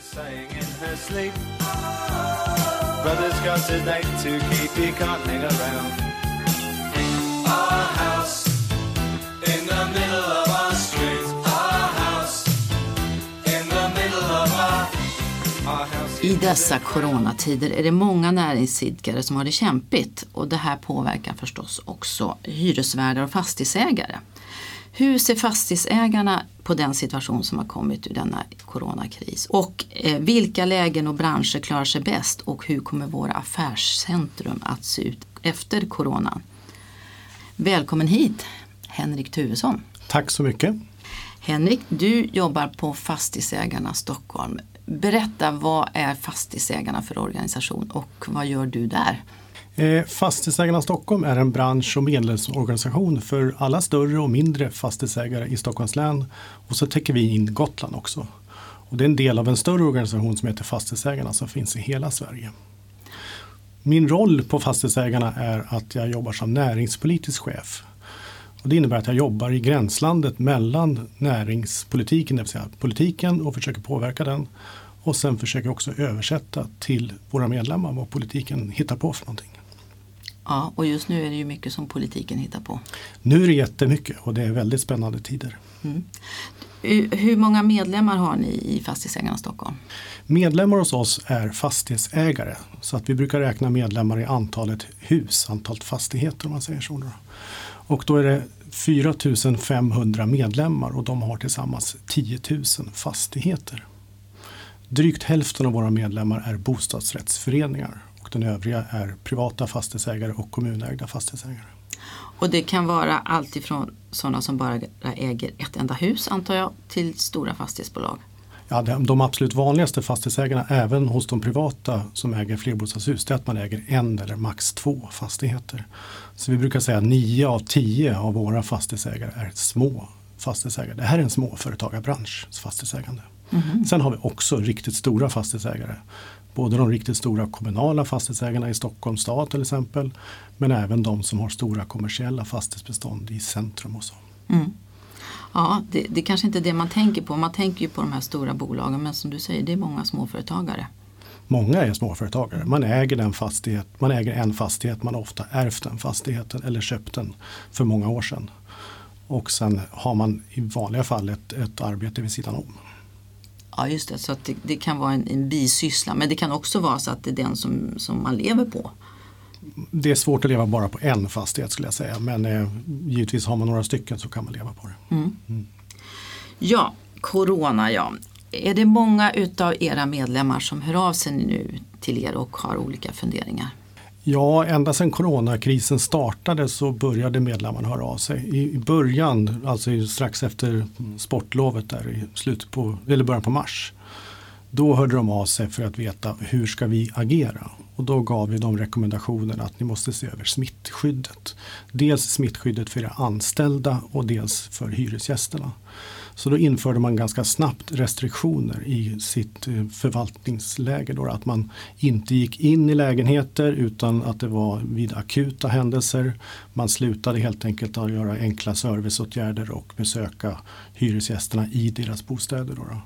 saying in her sleep. Brother's got to keep, he can't hang around. Our house in the middle of our street. Our house in the middle of our, our house. I dessa coronatider är det många näringsidkare som har det kämpigt och det här påverkar förstås också hyresvärdar och fastighetsägare. Hur ser fastighetsägarna på den situation som har kommit ur denna coronakris? Och eh, vilka lägen och branscher klarar sig bäst och hur kommer våra affärscentrum att se ut efter coronan? Välkommen hit Henrik Tuvesson. Tack så mycket. Henrik, du jobbar på Fastighetsägarna Stockholm. Berätta, vad är Fastighetsägarna för organisation och vad gör du där? Eh, Fastighetsägarna Stockholm är en bransch och medlemsorganisation för alla större och mindre fastighetsägare i Stockholms län. Och så täcker vi in Gotland också. Och det är en del av en större organisation som heter Fastighetsägarna som finns i hela Sverige. Min roll på Fastighetsägarna är att jag jobbar som näringspolitisk chef. Och det innebär att jag jobbar i gränslandet mellan näringspolitiken, det vill säga politiken och försöker påverka den. Och sen försöker jag också översätta till våra medlemmar vad politiken hittar på för någonting. Ja, och just nu är det ju mycket som politiken hittar på. Nu är det jättemycket och det är väldigt spännande tider. Mm. Hur många medlemmar har ni i Fastighetsägarna Stockholm? Medlemmar hos oss är fastighetsägare. Så att vi brukar räkna medlemmar i antalet hus, antalet fastigheter om man säger så. Och då är det 4 500 medlemmar och de har tillsammans 10 000 fastigheter. Drygt hälften av våra medlemmar är bostadsrättsföreningar och den övriga är privata fastighetsägare och kommunägda fastighetsägare. Och det kan vara allt ifrån sådana som bara äger ett enda hus antar jag till stora fastighetsbolag? Ja, de absolut vanligaste fastighetsägarna även hos de privata som äger flerbostadshus det är att man äger en eller max två fastigheter. Så vi brukar säga att nio av tio av våra fastighetsägare är små fastighetsägare. Det här är en småföretagarbransch, fastighetsägande. Mm. Sen har vi också riktigt stora fastighetsägare. Både de riktigt stora kommunala fastighetsägarna i Stockholms stad till exempel. Men även de som har stora kommersiella fastighetsbestånd i centrum och så. Mm. Ja, det, det kanske inte är det man tänker på. Man tänker ju på de här stora bolagen men som du säger, det är många småföretagare. Många är småföretagare. Man äger, den fastighet, man äger en fastighet, man har ofta ärvt den fastigheten eller köpt den för många år sedan. Och sen har man i vanliga fall ett, ett arbete vid sidan om. Ja just det, så det, det, kan vara en, en bisyssla men det kan också vara så att det är den som, som man lever på. Det är svårt att leva bara på en fastighet skulle jag säga men eh, givetvis har man några stycken så kan man leva på det. Mm. Mm. Ja, Corona ja. Är det många utav era medlemmar som hör av sig nu till er och har olika funderingar? Ja, ända sedan coronakrisen startade så började medlemmarna höra av sig. I början, alltså strax efter sportlovet där i slutet på, eller början på mars. Då hörde de av sig för att veta hur ska vi agera? Och då gav vi dem rekommendationen att ni måste se över smittskyddet. Dels smittskyddet för era anställda och dels för hyresgästerna. Så då införde man ganska snabbt restriktioner i sitt eh, förvaltningsläge. Då, att man inte gick in i lägenheter utan att det var vid akuta händelser. Man slutade helt enkelt att göra enkla serviceåtgärder och besöka hyresgästerna i deras bostäder. Då, då.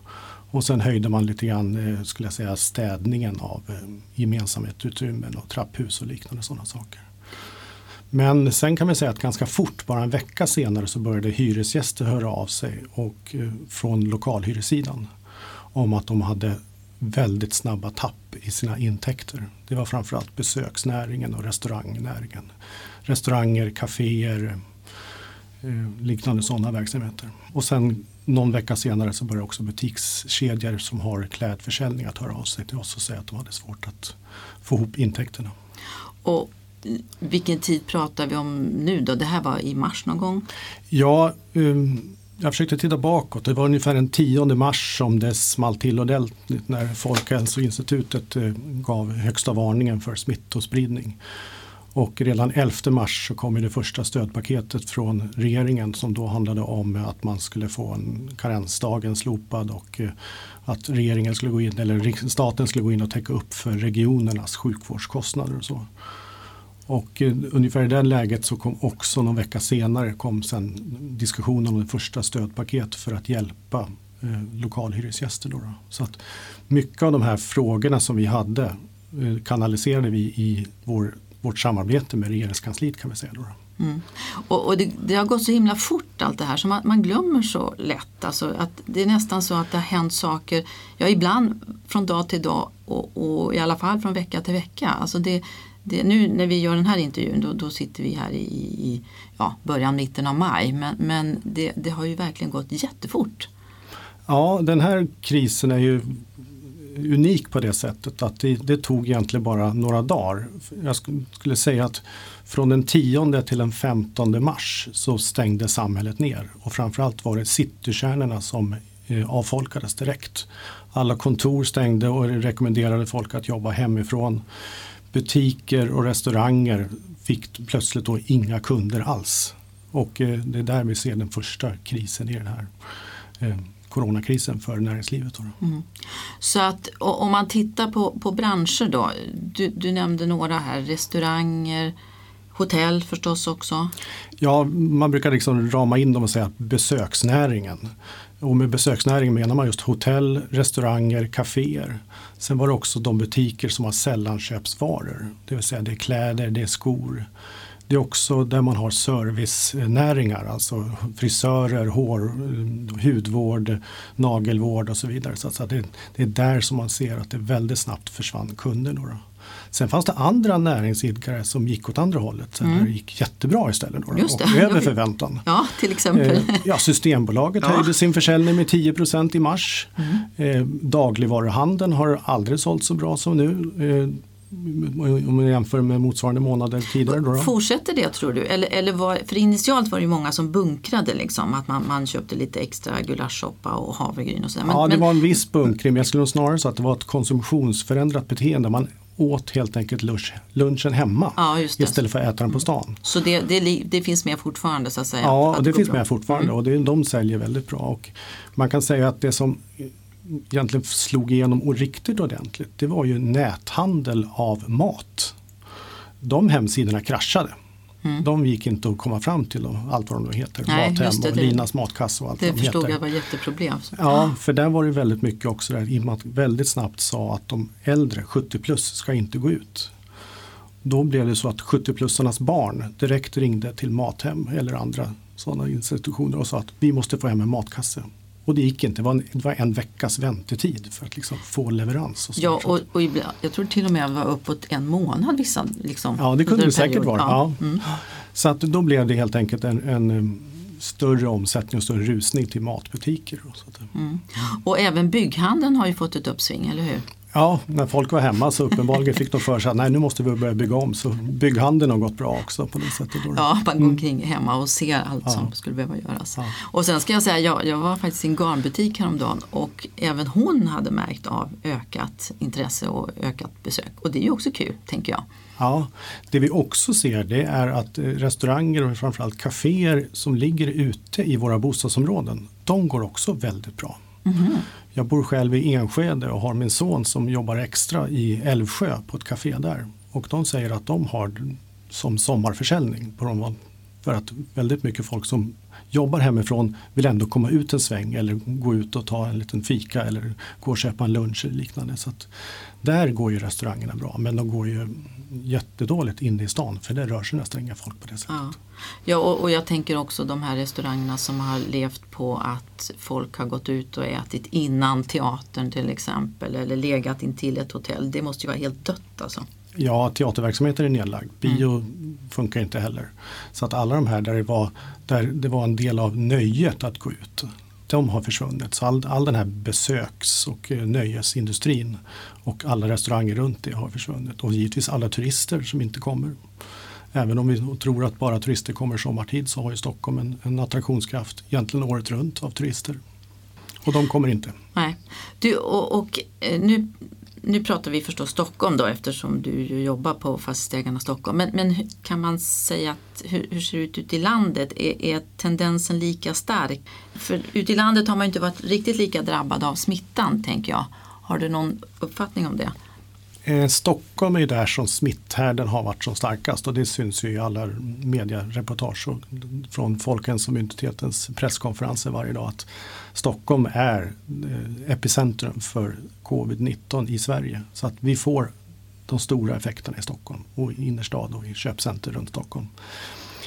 Och sen höjde man lite grann eh, skulle jag säga, städningen av eh, gemensamhetsutrymmen och trapphus och liknande sådana saker. Men sen kan man säga att ganska fort, bara en vecka senare, så började hyresgäster höra av sig och, eh, från lokalhyressidan om att de hade väldigt snabba tapp i sina intäkter. Det var framförallt besöksnäringen och restaurangnäringen. Restauranger, kaféer, eh, liknande sådana verksamheter. Och sen någon vecka senare så började också butikskedjor som har klädförsäljning att höra av sig till oss och säga att de hade svårt att få ihop intäkterna. Och vilken tid pratar vi om nu då? Det här var i mars någon gång? Ja, um, jag försökte titta bakåt. Det var ungefär den 10 mars som det small till ordentligt när Folkhälsoinstitutet uh, gav högsta varningen för smittospridning. Och redan 11 mars så kom det första stödpaketet från regeringen som då handlade om att man skulle få en karensdagen slopad och eh, att regeringen skulle gå in, eller staten skulle gå in och täcka upp för regionernas sjukvårdskostnader och så. Och eh, ungefär i det läget så kom också någon vecka senare kom sen diskussionen om det första stödpaket för att hjälpa eh, lokalhyresgäster. Då, då. Så att mycket av de här frågorna som vi hade eh, kanaliserade vi i vår, vårt samarbete med regeringskansliet kan vi säga. Då, då. Mm. Och, och det, det, har gått så himla fort allt det här så man, man, glömmer så lätt. Alltså att det är nästan så att det har hänt saker, ja ibland från dag till dag och, och i alla fall från vecka till vecka. Alltså det, det, nu när vi gör den här intervjun då, då sitter vi här i, i ja, början, mitten av maj. Men, men det, det har ju verkligen gått jättefort. Ja, den här krisen är ju unik på det sättet att det, det, tog egentligen bara några dagar. Jag skulle säga att från den 10 till den 15 mars så stängde samhället ner och framförallt var det citykärnorna som eh, avfolkades direkt. Alla kontor stängde och rekommenderade folk att jobba hemifrån. Butiker och restauranger fick plötsligt då inga kunder alls. Och eh, det är där vi ser den första krisen i den här eh, coronakrisen för näringslivet. Mm. Så att om man tittar på, på branscher då, du, du nämnde några här, restauranger, hotell förstås också? Ja, man brukar liksom rama in dem och säga besöksnäringen. Och med besöksnäringen menar man just hotell, restauranger, kaféer. Sen var det också de butiker som har sällanköpsvaror. Det vill säga det är kläder, det är skor. Det är också där man har servicenäringar, alltså frisörer, hår, hudvård, nagelvård och så vidare. Så det, det är där som man ser att det väldigt snabbt försvann kunder. Då, då. Sen fanns det andra näringsidkare som gick åt andra hållet. Så mm. Det gick jättebra istället. Då, Just det. Och över förväntan. Ja, till exempel. Eh, ja, Systembolaget ja. höjde sin försäljning med 10% i mars. Mm. Eh, dagligvaruhandeln har aldrig sålt så bra som nu. Eh, om man jämför med motsvarande månader tidigare. Då, då. Fortsätter det tror du? Eller, eller var, för initialt var det ju många som bunkrade liksom, att man, man köpte lite extra gulaschsoppa och havregryn och sådär. Men, ja, det men, var en viss bunkring, men jag skulle nog snarare säga att det var ett konsumtionsförändrat beteende. Man åt helt enkelt lunch, lunchen hemma ja, istället för att äta den på stan. Så det, det, det, finns med fortfarande så att säga? Ja, att det, det finns bra. med fortfarande mm. och det, de säljer väldigt bra. Och man kan säga att det som egentligen slog igenom riktigt ordentligt det var ju näthandel av mat. De hemsidorna kraschade. Mm. De gick inte att komma fram till allt vad de heter. Nej, Mathem det, och Linas matkassa och allt det vad de förstod heter. jag var jätteproblem. Ja, för där var det väldigt mycket också där i och med att väldigt snabbt sa att de äldre 70 plus ska inte gå ut. Då blev det så att 70-plussarnas barn direkt ringde till Mathem eller andra sådana institutioner och sa att vi måste få hem en matkasse. Och det gick inte, det var en, det var en veckas väntetid för att liksom få leverans. Och ja, och, och jag tror till och med var uppåt en månad vissa. Liksom, ja, det kunde det säkert vara. Ja. Mm. Så att då blev det helt enkelt en, en större omsättning och större rusning till matbutiker. Och, så mm. och även bygghandeln har ju fått ett uppsving, eller hur? Ja, när folk var hemma så uppenbarligen fick de för sig att nej, nu måste vi börja bygga om. Så bygghandeln har gått bra också på det sättet. Då. Ja, man går omkring hemma och ser allt ja. som skulle behöva göras. Ja. Och sen ska jag säga, jag, jag var faktiskt i en garnbutik häromdagen och även hon hade märkt av ökat intresse och ökat besök. Och det är ju också kul, tänker jag. Ja, det vi också ser det är att eh, restauranger och framförallt kaféer som ligger ute i våra bostadsområden, de går också väldigt bra. Mm. Jag bor själv i Enskede och har min son som jobbar extra i Älvsjö på ett café där. Och de säger att de har som sommarförsäljning på dem. För att väldigt mycket folk som jobbar hemifrån vill ändå komma ut en sväng eller gå ut och ta en liten fika eller gå och köpa en lunch eller liknande. Så där går ju restaurangerna bra men de går ju jättedåligt inne i stan för det rör sig nästan inga folk på det sättet. Ja, ja och, och, jag tänker också de här restaurangerna som har levt på att folk har gått ut och ätit innan teatern till exempel eller legat intill ett hotell. Det måste ju vara helt dött alltså. Ja, teaterverksamheten är nedlagd. Bio mm. funkar inte heller. Så att alla de här där det, var, där det var en del av nöjet att gå ut, de har försvunnit. Så all, all den här besöks och eh, nöjesindustrin och alla restauranger runt det har försvunnit. Och givetvis alla turister som inte kommer. Även om vi tror att bara turister kommer sommartid så har ju Stockholm en, en attraktionskraft egentligen året runt av turister. Och de kommer inte. Nej. Du, och, och eh, nu nu pratar vi förstås Stockholm då eftersom du ju jobbar på Fastighetsägarna Stockholm. Men, men kan man säga att hur, hur ser det ut ute i landet? Är, är, tendensen lika stark? För ute i landet har man inte varit riktigt lika drabbad av smittan tänker jag. Har du någon uppfattning om det? Eh, Stockholm är där som smitthärden har varit som starkast och det syns ju i alla mediereportage och från Folkhälsomyndighetens presskonferenser varje dag att Stockholm är eh, epicentrum för covid-19 i Sverige. Så att vi får de stora effekterna i Stockholm och i innerstad och i köpcenter runt Stockholm.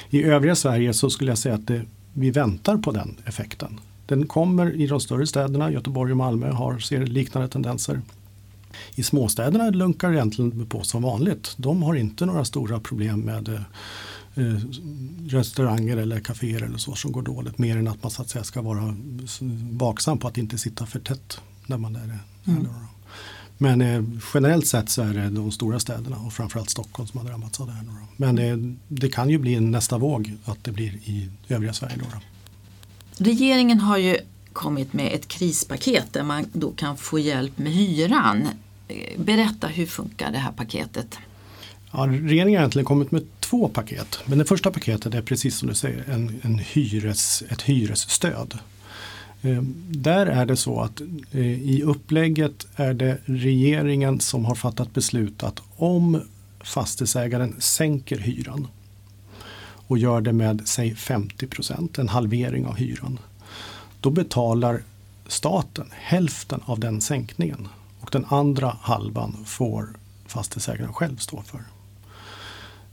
I övriga Sverige så skulle jag säga att det, vi väntar på den effekten. Den kommer i de större städerna, Göteborg och Malmö har, ser liknande tendenser. I småstäderna lunkar egentligen på som vanligt. De har inte några stora problem med eh, restauranger eller kaféer eller så som går dåligt. Mer än att man så att säga ska vara vaksam på att inte sitta för tätt när man är mm. Men eh, generellt sett så är det de stora städerna och framförallt Stockholm som har drabbats av det här. Då. Men eh, det kan ju bli en nästa våg att det blir i övriga Sverige. Då, då. Regeringen har ju kommit med ett krispaket där man då kan få hjälp med hyran. Berätta hur funkar det här paketet? Ja, regeringen har egentligen kommit med två paket. Men det första paketet är precis som du säger en, en hyres, ett hyresstöd. Eh, där är det så att eh, i upplägget är det regeringen som har fattat beslut att om fastighetsägaren sänker hyran och gör det med säg 50 procent, en halvering av hyran. Då betalar staten hälften av den sänkningen den andra halvan får fastighetsägaren själv stå för.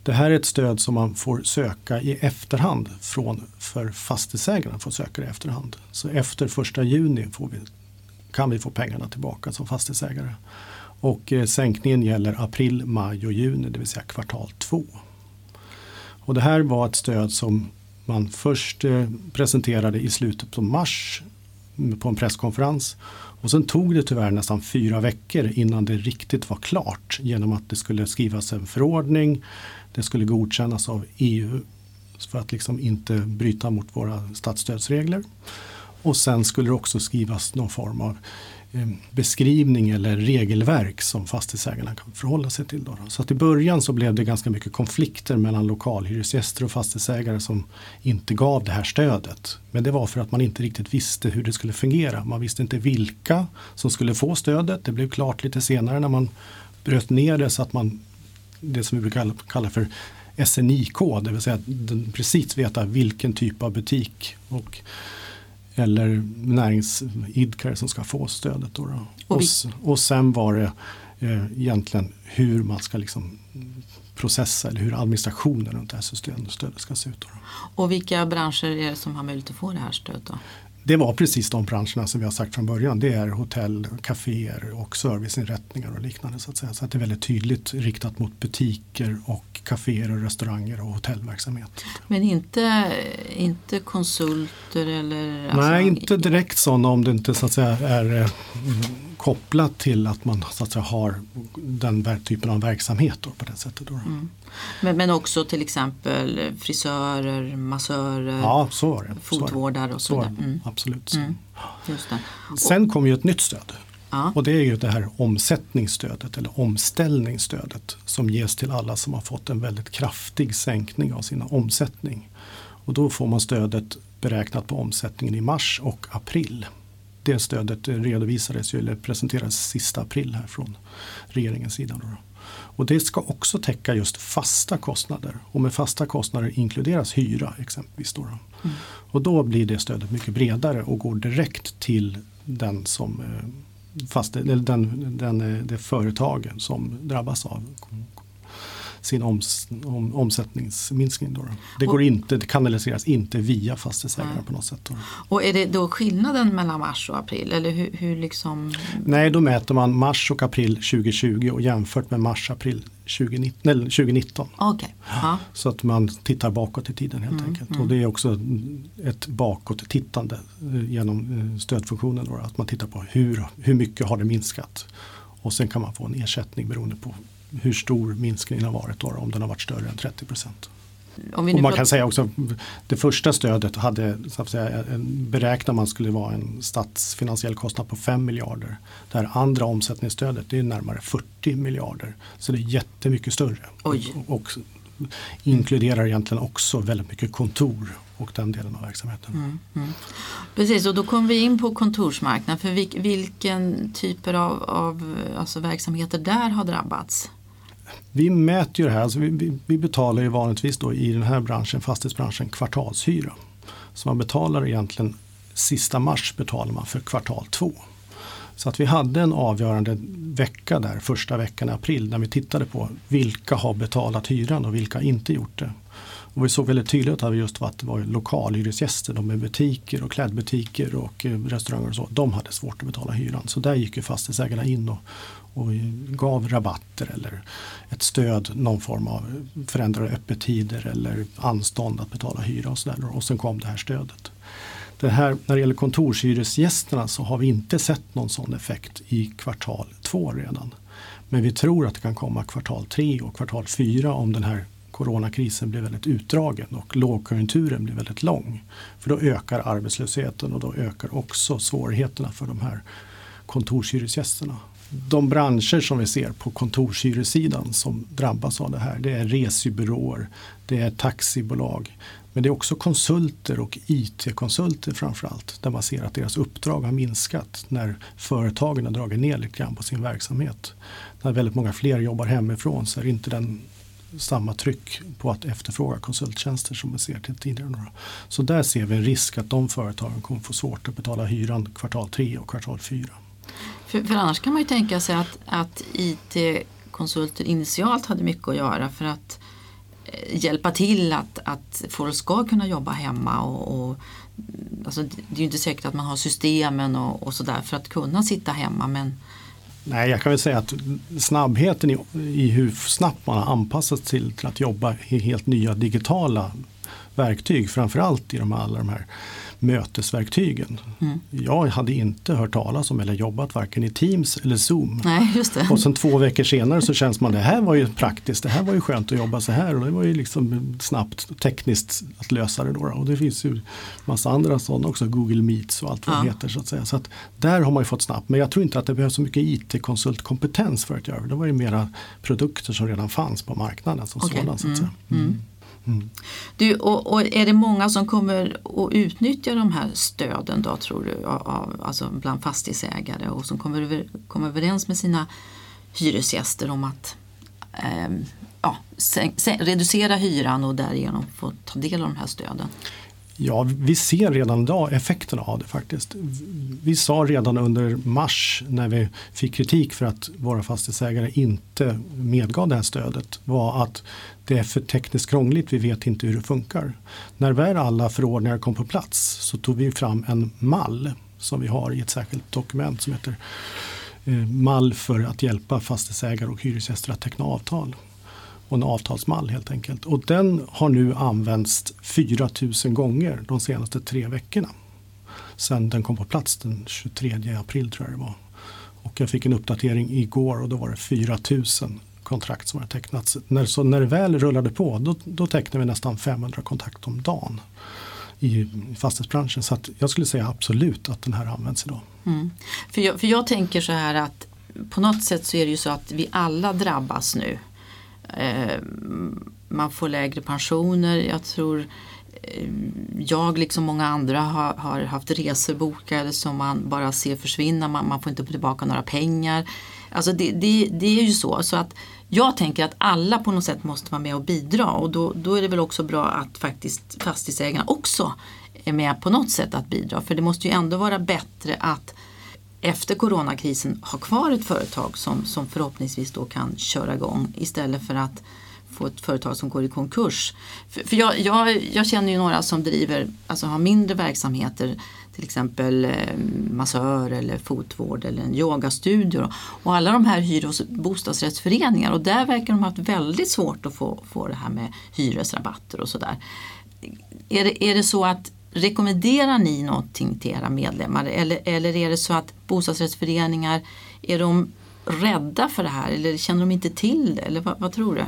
Det här är ett stöd som man får söka i efterhand från för fastighetsägarna får söka i efterhand. Så efter första juni får vi, kan vi få pengarna tillbaka som fastighetsägare. Och eh, sänkningen gäller april, maj och juni, det vill säga kvartal två. Och det här var ett stöd som man först eh, presenterade i slutet på mars på en presskonferens. Och sen tog det tyvärr nästan fyra veckor innan det riktigt var klart genom att det skulle skrivas en förordning. Det skulle godkännas av EU för att liksom inte bryta mot våra statsstödsregler. Och sen skulle det också skrivas någon form av Eh, beskrivning eller regelverk som fastighetsägarna kan förhålla sig till. Då. Så att i början så blev det ganska mycket konflikter mellan lokalhyresgäster och fastighetsägare som inte gav det här stödet. Men det var för att man inte riktigt visste hur det skulle fungera. Man visste inte vilka som skulle få stödet. Det blev klart lite senare när man bröt ner det så att man, det som vi brukar kalla för SNIK, det vill säga precis veta vilken typ av butik och eller näringsidkare som ska få stödet. Då, då. Och, och, sen var det eh, egentligen hur man ska liksom processa eller hur administrationen runt det här systemet ska se ut. Då. Och vilka branscher är det som har möjlighet att få det här stödet? Då? Det var precis de branscherna som vi har sagt från början. Det är hotell, kaféer och serviceinrättningar och liknande. Så att säga. Så att det är väldigt tydligt riktat mot butiker och kaféer och restauranger och hotellverksamhet. Men inte, inte konsulter eller? Alltså, Nej, inte direkt sådana om det inte så att säga är eh, kopplat till att man så att säga, har den typen av verksamhet då, på det sättet. Då. Mm. Men, men också till exempel frisörer, massörer, ja, så var det. fotvårdare och så, vidare. Mm. Absolut. Mm. Sen kom ju ett nytt stöd. Ja. Och det är ju det här omsättningsstödet eller omställningsstödet som ges till alla som har fått en väldigt kraftig sänkning av sin omsättning. Och då får man stödet beräknat på omsättningen i mars och april. Det stödet redovisades eller presenterades sista april här från regeringens sida. Då. Och det ska också täcka just fasta kostnader och med fasta kostnader inkluderas hyra exempelvis. Då. Mm. Och då blir det stödet mycket bredare och går direkt till den som eh, fast, eller den, den, eh, det företagen som drabbas av sin oms, om, omsättningsminskning. Då. Det, går inte, det kanaliseras inte via fastighetsägarna på något sätt. Då. Och är det då skillnaden mellan mars och april? Eller hur, hur liksom... Nej, då mäter man mars och april 2020 och jämfört med mars-april 2019. Okay. Så att man tittar bakåt i tiden helt mm, enkelt. Mm. Och det är också ett bakåt-tittande eh, genom eh, stödfunktionen. Då, att man tittar på hur, hur mycket har det minskat. Och sen kan man få en ersättning beroende på hur stor minskningen har varit då, om den har varit större än 30 procent. och man kan säga också det första stödet hade så att säga, beräknar man skulle vara en statsfinansiell kostnad på 5 miljarder. Det här andra omsättningsstödet det är närmare 40 miljarder. Så det är jättemycket större. Oj. Och inkluderar egentligen också väldigt mycket kontor och den delen av verksamheten. Mm, mm. Precis, och då kommer vi in på kontorsmarknaden. För vil, vilken typer av, av alltså verksamheter där har drabbats? Vi mäter ju det här, alltså vi, vi, betalar ju vanligtvis då i den här branschen, fastighetsbranschen, kvartalshyra. Så man betalar egentligen sista mars betalar man för kvartal två. Så att vi hade en avgörande vecka där, första veckan i april, när vi tittade på vilka har betalat hyran och vilka har inte gjort det. Och vi såg väldigt tydligt att just att det var lokalhyresgäster, de med butiker och klädbutiker och eh, restauranger och så. De hade svårt att betala hyran. Så där gick ju fastighetsägarna in och, och gav rabatter eller ett stöd, någon form av förändrade öppettider eller anstånd att betala hyra och sådär. Och sen kom det här stödet. Det här, när det gäller kontorshyresgästerna så har vi inte sett någon sån effekt i kvartal två redan. Men vi tror att det kan komma kvartal tre och kvartal fyra om den här coronakrisen blir väldigt utdragen och lågkonjunkturen blir väldigt lång. För då ökar arbetslösheten och då ökar också svårigheterna för de här kontorshyresgästerna. De branscher som vi ser på kontorshyressidan som drabbas av det här det är resebyråer, det är taxibolag, men det är också konsulter och IT-konsulter framförallt där man ser att deras uppdrag har minskat när företagen har dragit ner lite grann på sin verksamhet. När väldigt många fler jobbar hemifrån så är det inte den samma tryck på att efterfråga konsulttjänster som man ser till tidigare. Så där ser vi en risk att de företagen kommer få svårt att betala hyran kvartal 3 och kvartal 4. För, för annars kan man ju tänka sig att, att IT-konsulter initialt hade mycket att göra för att eh, hjälpa till att, att folk ska kunna jobba hemma. Och, och mm, alltså, det är ju inte säkert att man har systemen och, och sådär för att kunna sitta hemma men Nej, jag kan väl säga att snabbheten i, i hur snabbt man har anpassat till, till att jobba i helt nya digitala verktyg, framförallt i de, alla de här mötesverktygen. Mm. Jag hade inte hört talas om eller jobbat varken i Teams eller Zoom. Nej, just det. Och sen två veckor senare så känns man det här var ju praktiskt, det här var ju skönt att jobba så här och det var ju liksom snabbt tekniskt att lösa det. Då. Och det finns ju massa andra sådana också, Google Meets och allt vad ja. det heter. Så att säga. Så att där har man ju fått snabbt, men jag tror inte att det behövs så mycket IT-konsultkompetens för att göra det. Det var ju mera produkter som redan fanns på marknaden som okay. sådan. Så att säga. Mm. Mm. Mm. Du, och, och, är det många som kommer att utnyttja de här stöden då tror du, av, alltså bland fastighetsägare och som kommer över, kommer överens med sina hyresgäster om att eh, ja, sen, sen, reducera hyran och därigenom få ta del av de här stöden? Ja, vi ser redan idag effekterna av det faktiskt. Vi sa redan under mars när vi fick kritik för att våra fastighetsägare inte medgav det här stödet var att det är för tekniskt krångligt, vi vet inte hur det funkar. När väl alla förordningar kom på plats så tog vi fram en mall som vi har i ett särskilt dokument som heter eh, Mall för att hjälpa fastighetsägare och hyresgäster att teckna avtal och en avtalsmall helt enkelt. Och den har nu använts 4000 gånger de senaste tre veckorna. Sen den kom på plats den 23 april tror jag det var. Och jag fick en uppdatering igår och då var det 4000 kontrakt som har tecknats. När, så när det väl rullade på då, då tecknade vi nästan 500 kontrakt om dagen i fastighetsbranschen. Så jag skulle säga absolut att den här används idag. Mm. För, jag, för jag tänker så här att på något sätt så är det ju så att vi alla drabbas nu Eh, man får lägre pensioner. Jag tror eh, jag liksom många andra har, har haft resor bokade som man bara ser försvinna. Man, man får inte tillbaka några pengar. Alltså det, det, det, är ju så. så att jag tänker att alla på något sätt måste vara med och bidra och då, då är det väl också bra att faktiskt fastighetsägarna också är med på något sätt att bidra. För det måste ju ändå vara bättre att efter coronakrisen ha kvar ett företag som, som förhoppningsvis då kan köra igång istället för att få ett företag som går i konkurs. För, för jag, jag, jag, känner ju några som driver, alltså har mindre verksamheter, till exempel eh, massör eller fotvård eller en yogastudio. Och alla de här hyr hos bostadsrättsföreningar och där verkar de ha haft väldigt svårt att få, få det här med hyresrabatter och sådär. Är det, är det så att Rekommenderar ni någonting till era medlemmar eller, eller är det så att bostadsrättsföreningar, är de rädda för det här eller känner de inte till det? Eller vad, vad tror du?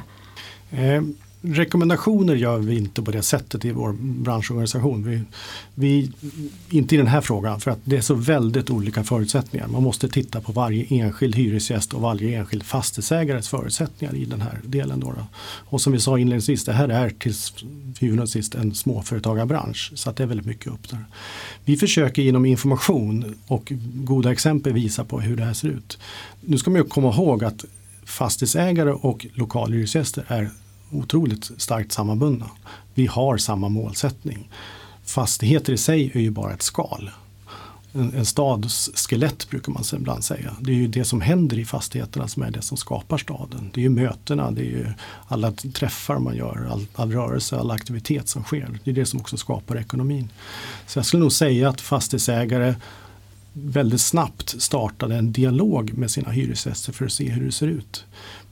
Eh, Rekommendationer gör vi inte på det sättet i vår branschorganisation. Vi, vi, inte i den här frågan för att det är så väldigt olika förutsättningar. Man måste titta på varje enskild hyresgäst och varje enskild fastighetsägares förutsättningar i den här delen. Då, då. Och som vi sa inledningsvis, det här är till huvud och sist en småföretagarbransch. Så att det är väldigt mycket upp där. Vi försöker genom information och goda exempel visa på hur det här ser ut. Nu ska man ju komma ihåg att fastighetsägare och lokalhyresgäster är otroligt starkt sammanbundna. Vi har samma målsättning. Fastigheter i sig är ju bara ett skal. En, en stads skelett brukar man ibland säga. Det är ju det som händer i fastigheterna som är det som skapar staden. Det är ju mötena, det är ju alla träffar man gör, all, all rörelse, all aktivitet som sker. Det är det som också skapar ekonomin. Så jag skulle nog säga att fastighetsägare väldigt snabbt startade en dialog med sina hyresgäster för att se hur det ser ut.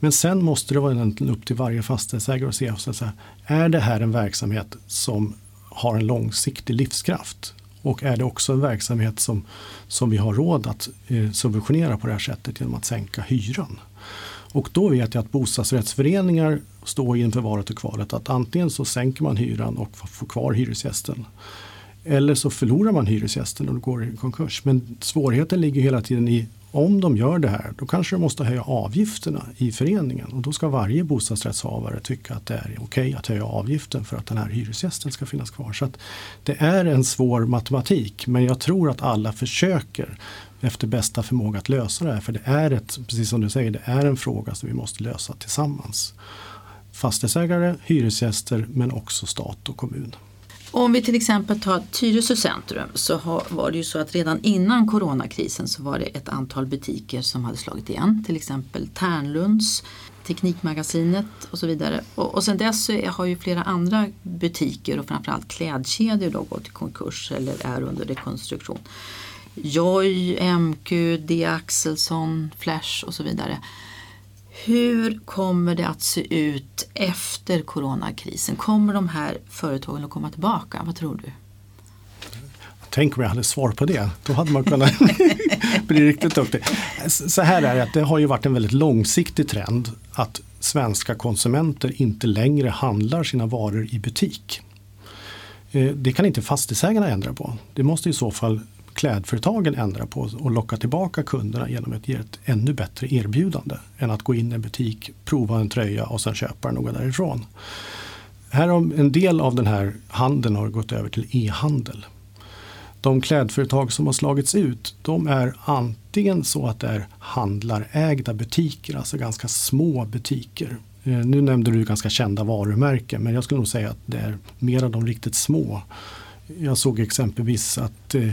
Men sen måste det vara upp till varje fastighetsägare att se, så att är det här en verksamhet som har en långsiktig livskraft? Och är det också en verksamhet som, som vi har råd att eh, subventionera på det här sättet genom att sänka hyran? Och då vet jag att bostadsrättsföreningar står inför valet och kvalet att antingen så sänker man hyran och får kvar hyresgästen. Eller så förlorar man hyresgästen och går i konkurs. Men svårigheten ligger hela tiden i om de gör det här, då kanske de måste höja avgifterna i föreningen. Och då ska varje bostadsrättshavare tycka att det är okej att höja avgiften för att den här hyresgästen ska finnas kvar. Så det är en svår matematik, men jag tror att alla försöker efter bästa förmåga att lösa det här. För det är ett, precis som du säger, det är en fråga som vi måste lösa tillsammans. Fastighetsägare, hyresgäster men också stat och kommun. Om vi till exempel tar Tyresö centrum så var det ju så att redan innan coronakrisen så var det ett antal butiker som hade slagit igen. Till exempel Tärnlunds, Teknikmagasinet och så vidare. Och, och sen dess så har ju flera andra butiker och framförallt klädkedjor då gått i konkurs eller är under rekonstruktion. Joy, MQ, D. Axelsson, Flash och så vidare. Hur kommer det att se ut efter coronakrisen? Kommer de här företagen att komma tillbaka? Vad tror du? Tänk om jag hade svar på det. Då hade man kunnat bli riktigt duktig. Så här är det att det har ju varit en väldigt långsiktig trend att svenska konsumenter inte längre handlar sina varor i butik. Eh, det kan inte fastighetsägarna ändra på. Det måste i så fall klädföretagen ändra på och locka tillbaka kunderna genom att ge ett ännu bättre erbjudande än att gå in i en butik, prova en tröja och sen köpa den och gå därifrån. Här har en del av den här handeln har gått över till e-handel. De klädföretag som har slagits ut de är antingen så att det är handlarägda butiker, alltså ganska små butiker. Eh, nu nämnde du ganska kända varumärken men jag skulle nog säga att det är mer av de riktigt små. Jag såg exempelvis att Eh,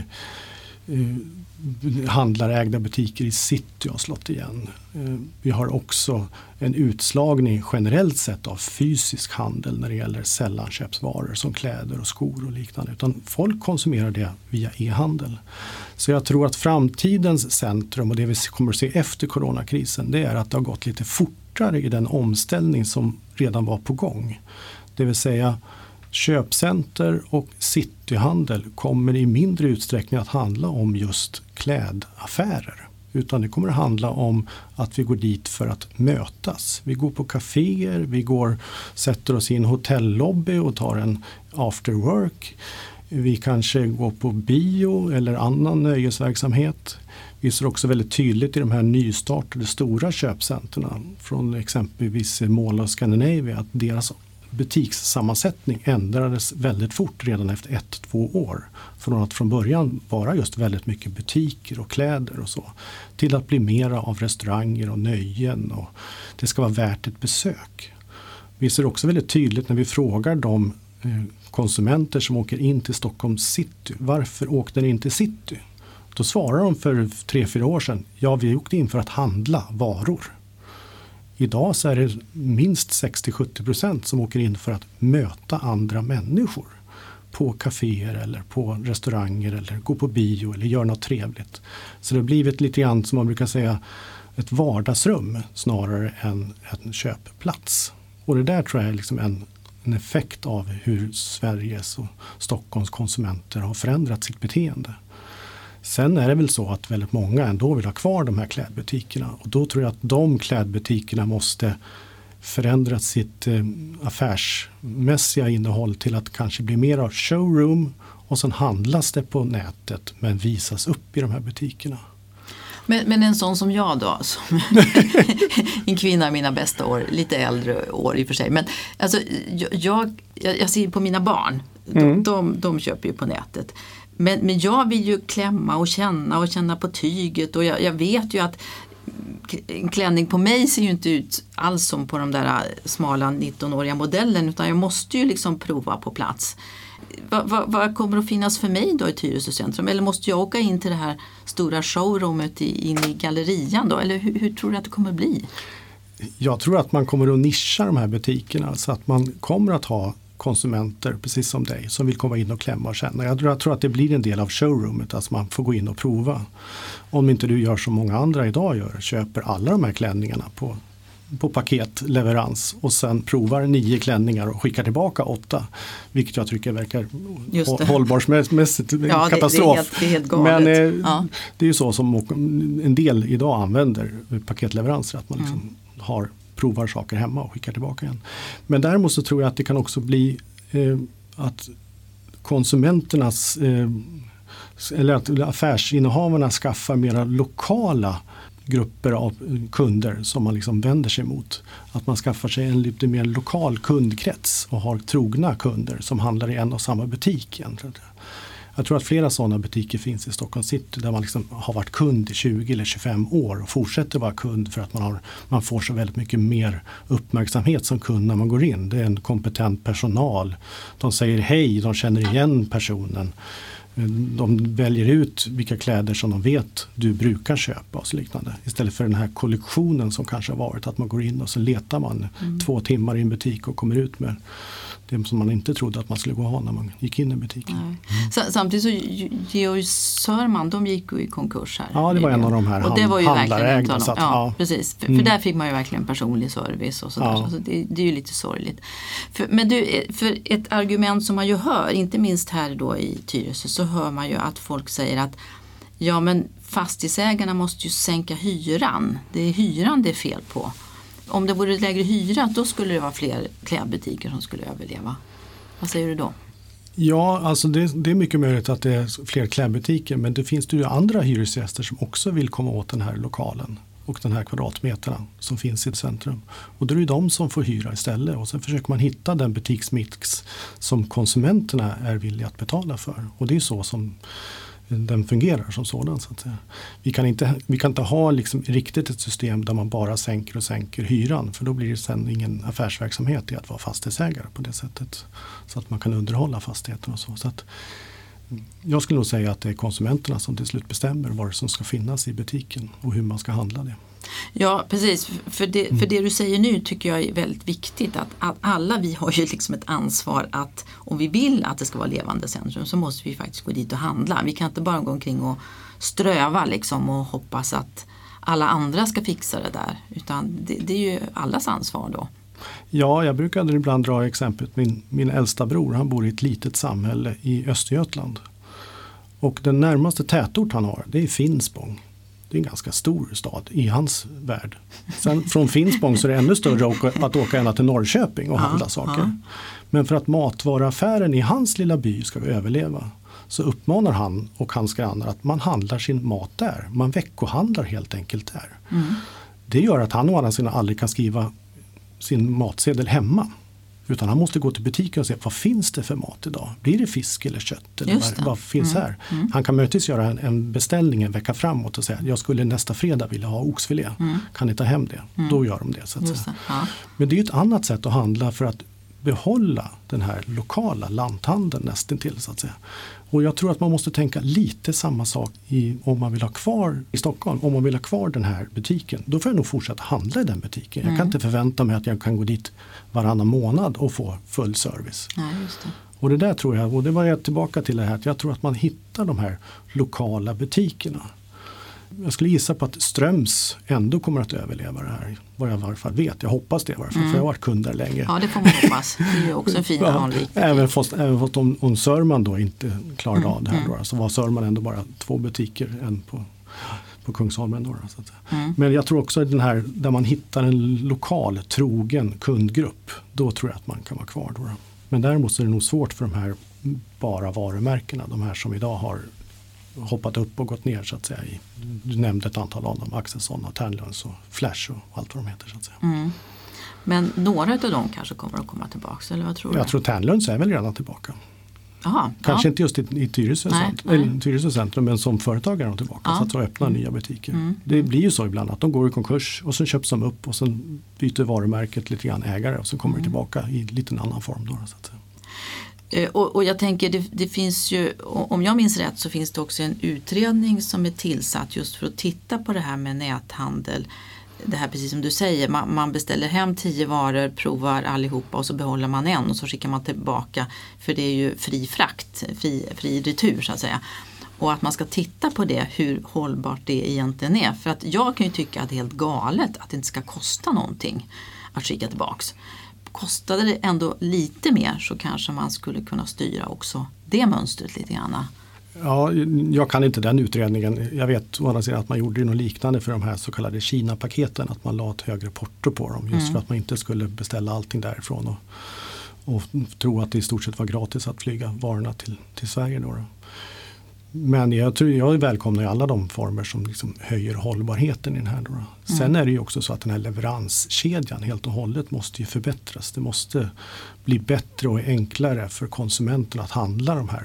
Eh, handlarägda butiker i city har slått igen. Eh, vi har också en utslagning generellt sett av fysisk handel när det gäller sällanköpsvaror som kläder och skor och liknande. Utan folk konsumerar det via e-handel. Så jag tror att framtidens centrum och det vi kommer att se efter coronakrisen det är att det har gått lite fortare i den omställning som redan var på gång. Det vill säga Köpcenter och city cityhandel kommer i mindre utsträckning att handla om just klädaffärer. Utan det kommer att handla om att vi går dit för att mötas. Vi går på kaféer, vi går, sätter oss i en hotellobby och tar en after work. Vi kanske går på bio eller annan nöjesverksamhet. Vi ser också väldigt tydligt i de här nystartade stora köpcentren från exempelvis Mall of Scandinavia att deras butikssammansättning ändrades väldigt fort redan efter ett, två år. Från att från början vara just väldigt mycket butiker och kläder och så. Till att bli mera av restauranger och nöjen och det ska vara värt ett besök. Vi ser också väldigt tydligt när vi frågar de eh, konsumenter som åker in till Stockholm city. Varför åkte ni in till city? Då svarar de för tre, fyra år sedan. Ja, vi åkte in för att handla varor. Idag så är det minst 60-70% som åker in för att möta andra människor på kaféer eller på restauranger eller gå på bio eller göra något trevligt. Så det har blivit lite grann som man brukar säga ett vardagsrum snarare än en köpplats. Och det där tror jag är liksom en, en effekt av hur Sveriges och Stockholms konsumenter har förändrat sitt beteende. Sen är det väl så att väldigt många ändå vill ha kvar de här klädbutikerna och då tror jag att de klädbutikerna måste förändrat sitt eh, affärsmässiga innehåll till att kanske bli mer av showroom och sen handlas det på nätet men visas upp i de här butikerna. Men, men en sån som jag då, som en kvinna i mina bästa år, lite äldre år i och för sig. Men alltså, jag, jag, jag ser på mina barn, de, de, de köper ju på nätet. Men, men jag vill ju klämma och känna och känna på tyget och jag, jag vet ju att en klänning på mig ser ju inte ut alls som på de där äh, smala 19-åriga modellen utan jag måste ju liksom prova på plats. Vad, vad, vad kommer att finnas för mig då i Tyresö centrum? Eller måste jag åka in till det här stora showroomet i, in i gallerian då? Eller hur, hur tror du att det kommer bli? Jag tror att man kommer att nischa de här butikerna så att man kommer att ha konsumenter, precis som dig, som vill komma in och klämma och känna. Jag tror, jag tror att det blir en del av showroomet, att man får gå in och prova. Om inte du gör som många andra idag gör, köper alla de här klänningarna på, på paketleverans och sen provar nio klänningar och skickar tillbaka åtta. Vilket jag tycker verkar hållbarhetsmässigt Ja, det- det är katastrof. helt- det är helt galet. Men eh, Ja. det är ju så som en del idag använder paketleveranser, att man liksom Mm. har, provar saker hemma och skickar tillbaka igen. Men däremot så tror jag att det kan också bli eh, att konsumenternas eh, eller att affärsinnehavarna skaffar mera lokala grupper av kunder som man liksom vänder sig mot. Att man skaffar sig en lite mer lokal kundkrets och har trogna kunder som handlar i en och samma butik. Egentligen. Jag tror att flera sådana butiker finns i Stockholm city där man liksom har varit kund i 20 eller 25 år och fortsätter vara kund för att man, har, man får så väldigt mycket mer uppmärksamhet som kund när man går in. Det är en kompetent personal. De säger hej, de känner igen personen. De väljer ut vilka kläder som de vet du brukar köpa och så liknande. Istället för den här kollektionen som kanske har varit att man går in och så letar man två timmar i en butik och kommer ut med det som man inte trodde att man skulle gå ha när man gick in i butiken. Sa- Samtidigt så Ge- Georg Sörman, de gick ju i konkurs här. Ja, det var en av de här Och det var ju verkligen handlarägda, att, ja, ja. precis. För, Mm. för där fick man ju verkligen personlig service och sådär. Ja. Så det, det är ju lite sorgligt. För, men du, eh, för ett argument som man ju hör, inte minst här då i Tyresö, så hör man ju att folk säger att ja men fastighetsägarna måste ju sänka hyran. Det är hyran det är fel på. Om det vore lägre hyra då skulle det vara fler klädbutiker som skulle överleva. Vad säger du då? Ja, alltså det, det är mycket möjligt att det är fler klädbutiker men det finns det ju andra hyresgäster som också vill komma åt den här lokalen och den här kvadratmeterna som finns i ett centrum. Och då är det de som får hyra istället och sen försöker man hitta den butiksmix som konsumenterna är villiga att betala för. Och det är så som den fungerar som sådan. Så att säga. Vi, kan inte, vi kan inte ha liksom riktigt ett system där man bara sänker och sänker hyran för då blir det sen ingen affärsverksamhet i att vara fastighetsägare på det sättet. Så att man kan underhålla fastigheten och så. så att, mm, jag skulle nog säga att det är konsumenterna som till slut bestämmer vad som ska finnas i butiken och hur man ska handla det. Ja precis, för det, Mm. för det du säger nu tycker jag är väldigt viktigt att, att alla vi har ju liksom ett ansvar att om vi vill att det ska vara levande centrum så måste vi faktiskt gå dit och handla. Vi kan inte bara gå omkring och ströva liksom och hoppas att alla andra ska fixa det där utan det, det är ju allas ansvar då. Ja, jag brukade ibland dra exemplet min, min äldsta bror, han bor i ett litet samhälle i Östergötland. Och den närmaste tätort han har, det är Finspång. Det är en ganska stor stad i hans värld. Sen från Finspång så är det ännu större att åka, ända till Norrköping och handla saker. Men för att matvaruaffären i hans lilla by ska överleva så uppmanar han och hans grannar att man handlar sin mat där. Man veckohandlar helt enkelt där. Det gör att han å andra sidan aldrig kan skriva sin matsedel hemma. Utan han måste gå till butiken och se vad finns det för mat idag? Blir det fisk eller kött? Eller vad, vad finns här? Han kan möjligtvis göra en, en beställning en vecka framåt och säga jag skulle nästa fredag vilja ha oxfilé. Kan ni ta hem det? Då gör de det. Så det, ja. Men det är ett annat sätt att handla för att behålla den här lokala lanthandeln nästintill så att säga. Och jag tror att man måste tänka lite samma sak i, om man vill ha kvar i Stockholm, om man vill ha kvar den här butiken. Då får jag nog fortsätta handla i den butiken. Jag kan inte förvänta mig att jag kan gå dit varannan månad och få full service. Just det. Och det där tror jag, och det var jag tillbaka till det här att jag tror att man hittar de här lokala butikerna. Jag skulle gissa på att Ströms ändå kommer att överleva det här. Vad jag i varje fall vet. Jag hoppas det i varje fall. För jag har varit kund där länge. Ja det får man hoppas. Det är ju också en fin Ja, även fast, även fast om, om Sörman då inte klarade Mm, av det här då, så var Sörman ändå bara två butiker. En på, på Kungsholmen. Då, så säga. Men jag tror också att den här där man hittar en lokal trogen kundgrupp. Då tror jag att man kan vara kvar. Då. Men däremot så är det nog svårt för de här bara varumärkena. De här som idag har hoppat upp och gått ner så att säga. I, du nämnde ett antal av dem, Axelsson och Ternlunds och Flash och allt vad de heter. Så att säga. Mm. Men några av dem kanske kommer att komma tillbaka eller vad tror Jag du? tror Ternlunds är väl redan tillbaka. Jaha, Kanske ja. inte just i, i Tyresö, Nej, cent- nej. eller Tyresö centrum men som företagare är de tillbaka. Ja. Mm. Så att de öppnar nya butiker. Det blir ju så ibland att de går i konkurs och så köps de upp och sen byter varumärket lite grann ägare och så kommer Mm. det tillbaka i lite annan form. Då, så att säga. Eh, och, och jag tänker det, det finns ju, om jag minns rätt så finns det också en utredning som är tillsatt just för att titta på det här med näthandel. Det här precis som du säger, man, man beställer hem tio varor, provar allihopa och så behåller man en och så skickar man tillbaka för det är ju fri frakt, fri, fri retur så att säga. Och att man ska titta på det, hur hållbart det egentligen är. För att jag kan ju tycka att det är helt galet att det inte ska kosta någonting att skicka tillbaks. Kostade det ändå lite mer så kanske man skulle kunna styra också det mönstret lite grann. Ja, jag kan inte den utredningen. Jag vet å andra sidan att man gjorde något liknande för de här så kallade Kina-paketen. Att man la ett högre porto på dem just Mm. för att man inte skulle beställa allting därifrån. Och, och tro att det i stort sett var gratis att flyga varorna till, till Sverige. Då då. Men jag, tror, jag välkomnar alla de former som liksom höjer hållbarheten i den här. Då. Sen är det ju också så att den här leveranskedjan helt och hållet måste ju förbättras. Det måste bli bättre och enklare för konsumenten att handla de här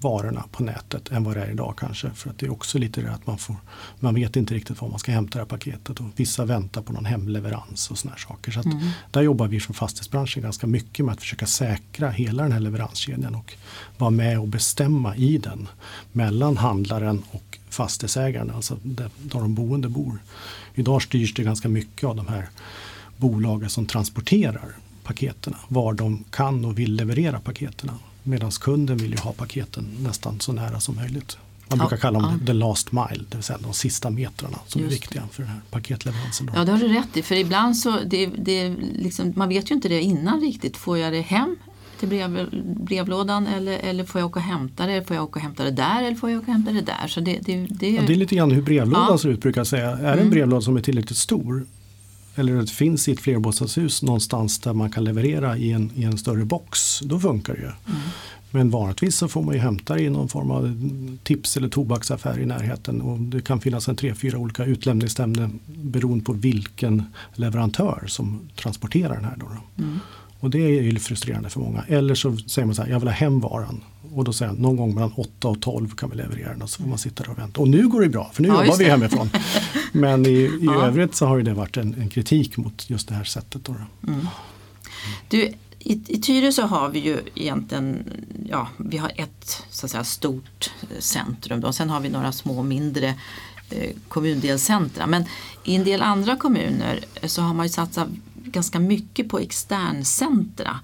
varorna på nätet än vad det är idag kanske. För att det är också lite det att man får, man vet inte riktigt var man ska hämta det här paketet och vissa väntar på någon hemleverans och såna här saker. Så att där jobbar vi från fastighetsbranschen ganska mycket med att försöka säkra hela den här leveranskedjan och vara med och bestämma i den mellan handlaren och fastighetsägaren, alltså där, där de boende bor. Idag styrs det ganska mycket av de här bolagen som transporterar paketen, var de kan och vill leverera paketen. Medan kunden vill ju ha paketen nästan så nära som möjligt. Man brukar kalla dem ja. the last mile, det vill säga de sista metrarna som Just är viktiga för den här paketleveransen. Då. Ja, det har du rätt i. För ibland så, det, det liksom, man vet ju inte det innan riktigt. Får jag det hem till brev, brevlådan eller, eller får jag åka och hämta det? Får jag åka och hämta det där eller får jag åka och hämta det där? Så det, det, det, Ja, det är lite grann hur brevlådan Ja. ser ut brukar jag säga. Är det en brevlåda som är tillräckligt stor eller det finns i ett flerbostadshus någonstans där man kan leverera i en, i en större box, då funkar det ju. Men vanligtvis så får man ju hämta det i någon form av tips eller tobaksaffär i närheten och det kan finnas en tre, fyra olika utlämningsställen beroende på vilken leverantör som transporterar den här. Då då. Och det är ju frustrerande för många. Eller så säger man så här, jag vill ha hem varan. Och då säger jag någon gång mellan 8 och 12 kan vi leverera den och så får man sitta där och vänta. Och nu går det bra för nu Ja, jobbar vi hemifrån. Men i, i Ja. övrigt så har det varit en, en kritik mot just det här sättet. Då då. Du, i, I Tyresö har vi ju egentligen ja, vi har ett så att säga, stort eh, centrum då. sen har vi några små mindre eh, kommundelscentra. Men i en del andra kommuner eh, så har man ju satsat ganska mycket på externcentra.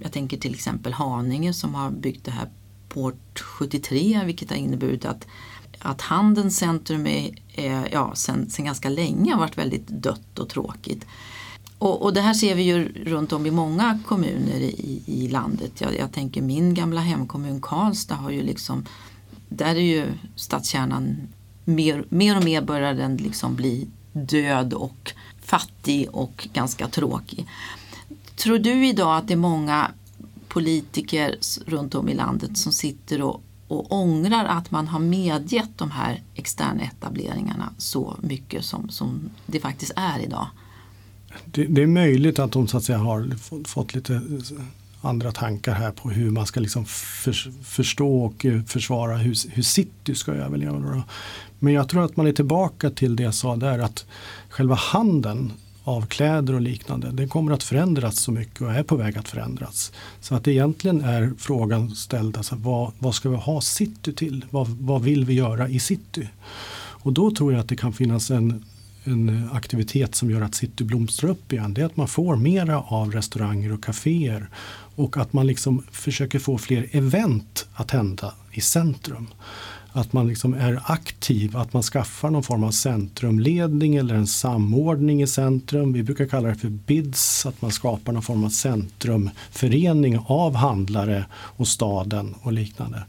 Jag tänker till exempel Haninge som har byggt det här Port 73 vilket har inneburit att, att Handelns centrum är, är, ja, sen, sen ganska länge har varit väldigt dött och tråkigt. Och, och det här ser vi ju runt om i många kommuner i, i landet. Jag, jag tänker min gamla hemkommun Karlstad har ju liksom, där är ju stadskärnan mer, mer och mer börjar den liksom bli död och fattig och ganska tråkig. Tror du idag att det är många politiker runt om i landet som sitter och, och ångrar att man har medgett de här externa etableringarna så mycket som, som det faktiskt är idag? Det, det är möjligt att de så att säga, har fått, lite andra tankar här på hur man ska liksom för, förstå och eh, försvara hur, hur city ska överleva. Då. Men jag tror att man är tillbaka till det jag sa där att själva handeln av kläder och liknande, det kommer att förändras så mycket och är på väg att förändras. Så att egentligen är frågan ställd, alltså, vad, vad ska vi ha city till? Vad, vad vill vi göra i city? Och då tror jag att det kan finnas en, en aktivitet som gör att city blomstrar upp igen. Det är att man får mera av restauranger och kaféer och att man liksom försöker få fler event att hända i centrum. Att man liksom är aktiv, att man skaffar någon form av centrumledning eller en samordning i centrum. Vi brukar kalla det för BIDS, att man skapar någon form av centrumförening av handlare och staden och liknande.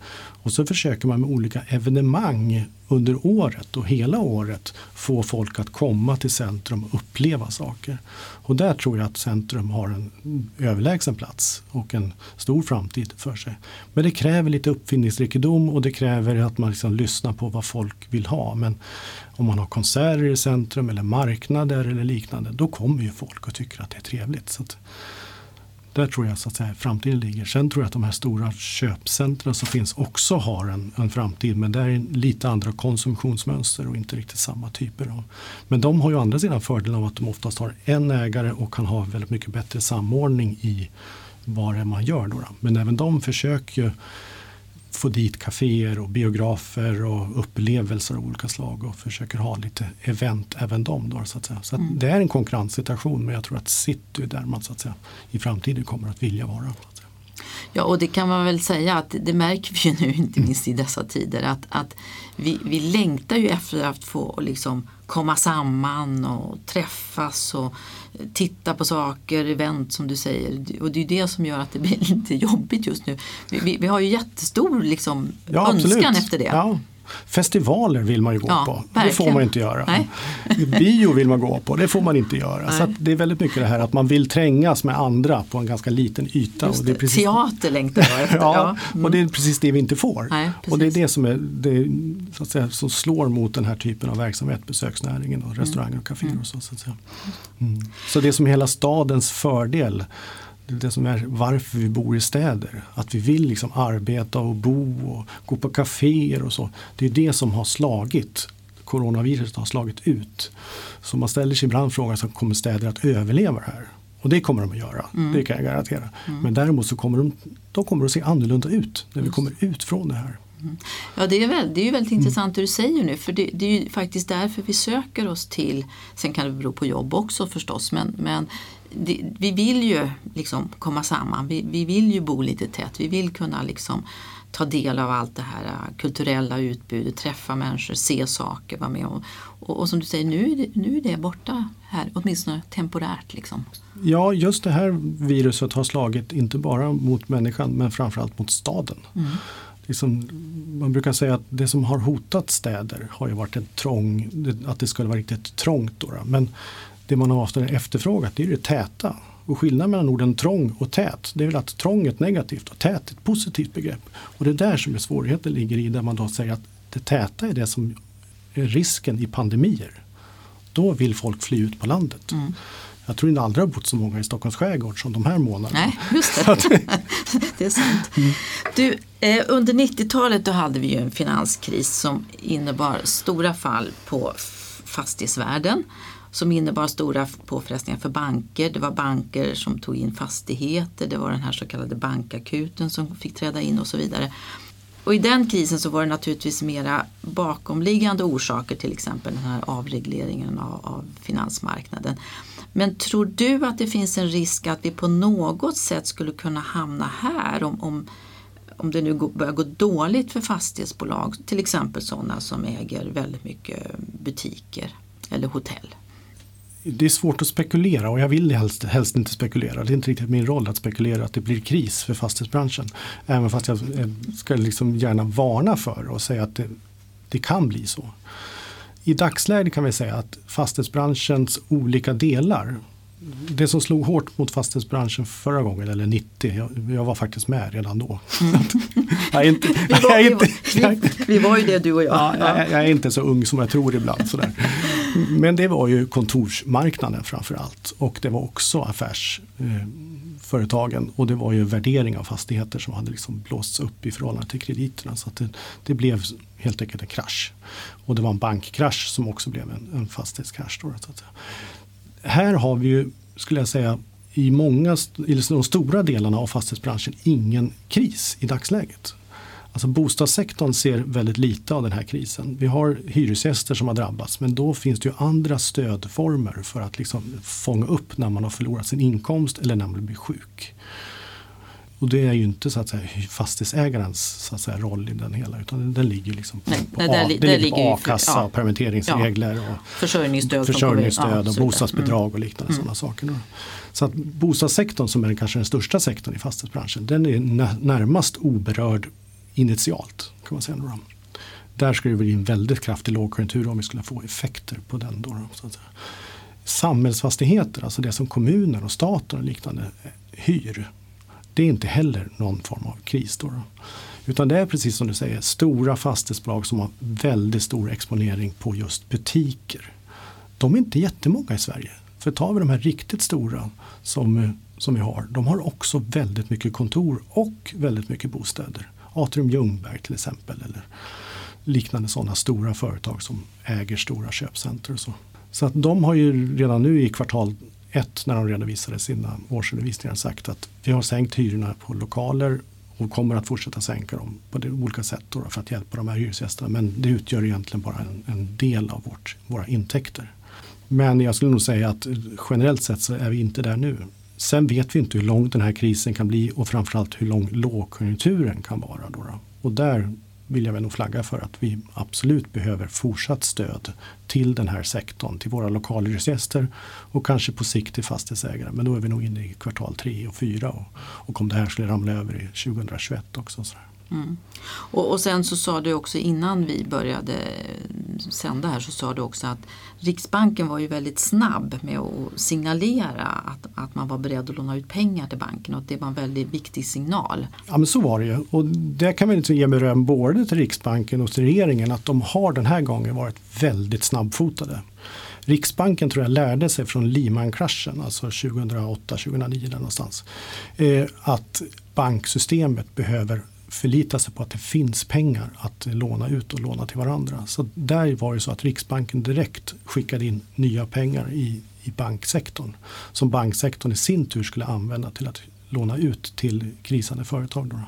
Och så försöker man med olika evenemang under året och hela året få folk att komma till centrum och uppleva saker. Och där tror jag att centrum har en överlägsen plats och en stor framtid för sig. Men det kräver lite uppfinningsrikedom och det kräver att man liksom lyssnar på vad folk vill ha. Men om man har konserter i centrum eller marknader eller liknande då kommer ju folk och tycker att det är trevligt. Så att, där tror jag så att säga, framtiden ligger. Sen tror jag att de här stora köpcentren som finns också har en, en framtid. Men där är lite andra konsumtionsmönster och inte riktigt samma typer av. Men de har ju andra sidan fördelen av att de oftast har en ägare och kan ha väldigt mycket bättre samordning i vad det är man gör. Då. Men även de försöker få dit kaféer och biografer och upplevelser av olika slag och försöker ha lite event även de. Då, så att säga. Så att Mm. det är en konkurrenssituation men jag tror att city är där man så att säga, i framtiden kommer att vilja vara. Att. Ja, och det kan man väl säga att det märker vi ju nu, inte minst i dessa tider, att, att vi, vi längtar ju efter att få liksom komma samman och träffas och titta på saker, event som du säger. Och det är ju det som gör att det blir lite jobbigt just nu. Vi, vi, vi har ju jättestor liksom, Ja, önskan absolut. efter det. Ja. Festivaler vill man ju gå Ja, på. Det verkligen. får man inte göra. Nej. Bio vill man gå på. Det får man inte göra. Nej. Så det är väldigt mycket det här att man vill trängas med andra på en ganska liten yta. Just och det är det. precis, Teater längtar jag efter. Ja, Mm. och det är precis det vi inte får. Nej, och det är det som, är, det, så att säga, som slår mot den här typen av verksamhet, besöksnäringen och restauranger och kaféer. Och så, så, att säga. Mm. så det som är hela stadens fördel, det är det som är varför vi bor i städer. Att vi vill liksom arbeta och bo och gå på kaféer och så. Det är det som har slagit coronaviruset har slagit ut. Så man ställer sig ibland frågan så kommer städer att överleva det här? Och det kommer de att göra, det kan jag garantera. Men däremot så kommer de, de kommer att se annorlunda ut när vi kommer ut från det här. Ja, det är, väl, det är ju väldigt Mm. intressant det du säger nu för det, det är ju faktiskt därför vi söker oss till, sen kan det bero på jobb också förstås, men, men det, vi vill ju liksom komma samman, vi, vi vill ju bo lite tätt, vi vill kunna liksom ta del av allt det här äh, kulturella utbudet, träffa människor, se saker, vara med och, och, och som du säger, nu är, det, nu är det borta här, åtminstone temporärt. Liksom. Ja, just det här viruset har slagit inte bara mot människan men framförallt mot staden. Liksom, man brukar säga att det som har hotat städer har ju varit en trång, att det skulle vara riktigt trångt. Då. Men det man har efterfrågat det är det täta. Och skillnaden mellan orden trång och tät det är väl att trång är ett negativt och tät är ett positivt begrepp. Och det är där som är svårigheten ligger i där man då säger att det täta är det som är risken i pandemier. Då vill folk fly ut på landet. Jag tror inte aldrig har bott så många i Stockholms skärgård som de här månaderna. Nej, just det. det är sant. Du, eh, under 90-talet då hade vi ju en finanskris som innebar stora fall på fastighetsvärden. Som innebar stora påfrestningar för banker. Det var banker som tog in fastigheter. Det var den här så kallade bankakuten som fick träda in och så vidare. Och i den krisen så var det naturligtvis mera bakomliggande orsaker, till exempel den här avregleringen av, av finansmarknaden. Men tror du att det finns en risk att vi på något sätt skulle kunna hamna här om, om, om det nu går- börjar gå dåligt för fastighetsbolag, till exempel sådana som äger väldigt mycket butiker eller hotell? Det är svårt att spekulera och jag vill helst, helst inte spekulera. Det är inte riktigt min roll att spekulera att det blir kris för fastighetsbranschen. Även fast jag eh, ska liksom gärna varna för och säga att det, det kan bli så. I dagsläget kan vi säga att fastighetsbranschens olika delar det som slog hårt mot fastighetsbranschen förra gången, eller 90, jag, jag var faktiskt med redan då. jag, jag, inte, vi, var, vi, vi var ju det du och jag. Ja, jag, jag är inte så ung som jag tror ibland. Sådär. Men det var ju kontorsmarknaden framför allt. Och det var också affärsföretagen. Och det var ju värdering av fastigheter som hade liksom blåsts upp i förhållande till krediterna. Så det, det blev helt enkelt en krasch. Och det var en bankkrasch som också blev en, en fastighetskrasch. Då, så att säga. Här har vi ju, skulle jag säga, i många, i de stora delarna av fastighetsbranschen ingen kris i dagsläget. Alltså bostadssektorn ser väldigt lite av den här krisen. Vi har hyresgäster som har drabbats men då finns det ju andra stödformer för att liksom fånga upp när man har förlorat sin inkomst eller när man blir sjuk. Och det är ju inte så att säga, fastighetsägarens så att säga, roll i den hela utan den ligger liksom på, Nej, på, nej, där A, li- det ligger på a-kassa ja. permitteringsregler. Och, Försörjningsstöd. Ja, och bostadsbidrag och liknande sådana saker. då. Så att bostadssektorn som är kanske den största sektorn i fastighetsbranschen den är nä- närmast oberörd initialt. kan man säga. Då. Där skulle det bli en väldigt kraftig lågkonjunktur om vi skulle få effekter på den. Då, så att säga. Samhällsfastigheter, alltså det som kommuner och staten och liknande hyr. Det är inte heller någon form av kris. Då, då. Utan det är precis som du säger stora fastighetsbolag som har väldigt stor exponering på just butiker. De är inte jättemånga i Sverige. För tar vi de här riktigt stora som, som vi har, de har också väldigt mycket kontor och väldigt mycket bostäder. Atrium Ljungberg till exempel eller liknande sådana stora företag som äger stora köpcenter. Och så. så att de har ju redan nu i kvartal ett när de redovisade sina årsredovisningar sagt att vi har sänkt hyrorna på lokaler och kommer att fortsätta sänka dem på olika sätt för att hjälpa de här hyresgästerna. Men det utgör egentligen bara en, en del av vårt, våra intäkter. Men jag skulle nog säga att generellt sett så är vi inte där nu. Sen vet vi inte hur lång den här krisen kan bli och framförallt hur lång lågkonjunkturen kan vara. Då, då. Och där vill jag väl nog flagga för att vi absolut behöver fortsatt stöd till den här sektorn, till våra lokalhyresgäster och kanske på sikt till fastighetsägare. Men då är vi nog inne i kvartal 3 och 4 och, och om det här skulle ramla över i 2021 också. Så mm. och, och, sen så sa du också innan vi började sända här så sa du också att Riksbanken var ju väldigt snabb med att signalera att, att man var beredd att låna ut pengar till banken och att det var en väldigt viktig signal. Ja men så var det ju och det kan vi liksom inte ge beröm både till Riksbanken och till regeringen att de har den här gången varit väldigt snabbfotade. Riksbanken tror jag lärde sig från Lehman-kraschen, alltså 2008-2009 någonstans, eh, att banksystemet behöver förlita sig på att det finns pengar att låna ut och låna till varandra. Så där var det så att Riksbanken direkt skickade in nya pengar i, i banksektorn. Som banksektorn i sin tur skulle använda till att låna ut till krisande företag. Då.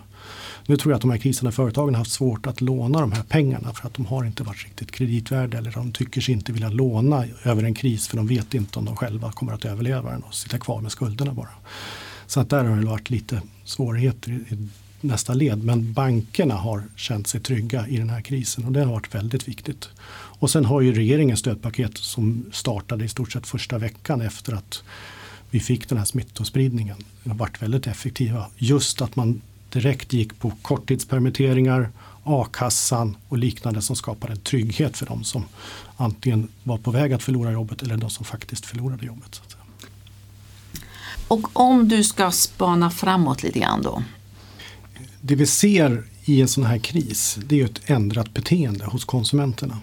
Nu tror jag att de här krisande företagen har haft svårt att låna de här pengarna för att de har inte varit riktigt kreditvärda eller de tycker sig inte vilja låna över en kris för de vet inte om de själva kommer att överleva den och sitta kvar med skulderna bara. Så att där har det varit lite svårigheter i nästa led. Men bankerna har känt sig trygga i den här krisen och det har varit väldigt viktigt. Och sen har ju regeringen stödpaket som startade i stort sett första veckan efter att vi fick den här smittospridningen. De har varit väldigt effektiva. Just att man direkt gick på korttidspermitteringar, a-kassan och liknande som skapade en trygghet för de som antingen var på väg att förlora jobbet eller de som faktiskt förlorade jobbet. Och om du ska spana framåt lite grann då det vi ser i en sån här kris det är ett ändrat beteende hos konsumenterna.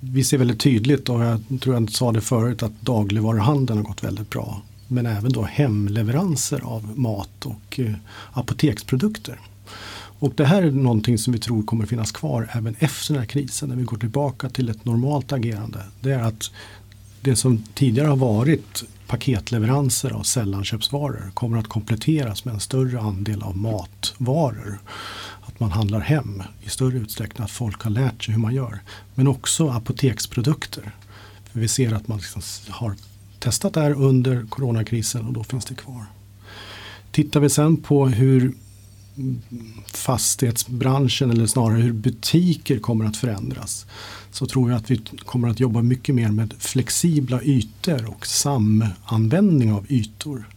Vi ser väldigt tydligt och jag tror jag sa det förut att dagligvaruhandeln har gått väldigt bra. Men även då hemleveranser av mat och eh, apoteksprodukter. Och det här är någonting som vi tror kommer finnas kvar även efter den här krisen när vi går tillbaka till ett normalt agerande. Det är att det som tidigare har varit paketleveranser av sällanköpsvaror kommer att kompletteras med en större andel av matvaror. Att man handlar hem i större utsträckning, att folk har lärt sig hur man gör. Men också apoteksprodukter. För vi ser att man liksom har testat det här under coronakrisen och då finns det kvar. Tittar vi sen på hur fastighetsbranschen eller snarare hur butiker kommer att förändras så tror jag att vi kommer att jobba mycket mer med flexibla ytor och samanvändning av ytor.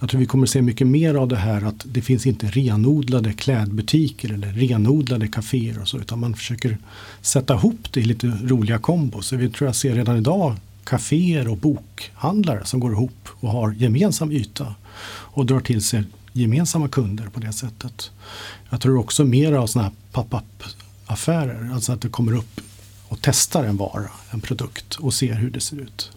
Jag tror vi kommer se mycket mer av det här att det finns inte renodlade klädbutiker eller renodlade kaféer och så utan man försöker sätta ihop det i lite roliga kombos. Så vi tror jag ser redan idag kaféer och bokhandlare som går ihop och har gemensam yta och drar till sig gemensamma kunder på det sättet. Jag tror också mer av sådana här pop-up affärer, alltså att det kommer upp och testar en vara, en produkt och ser hur det ser ut.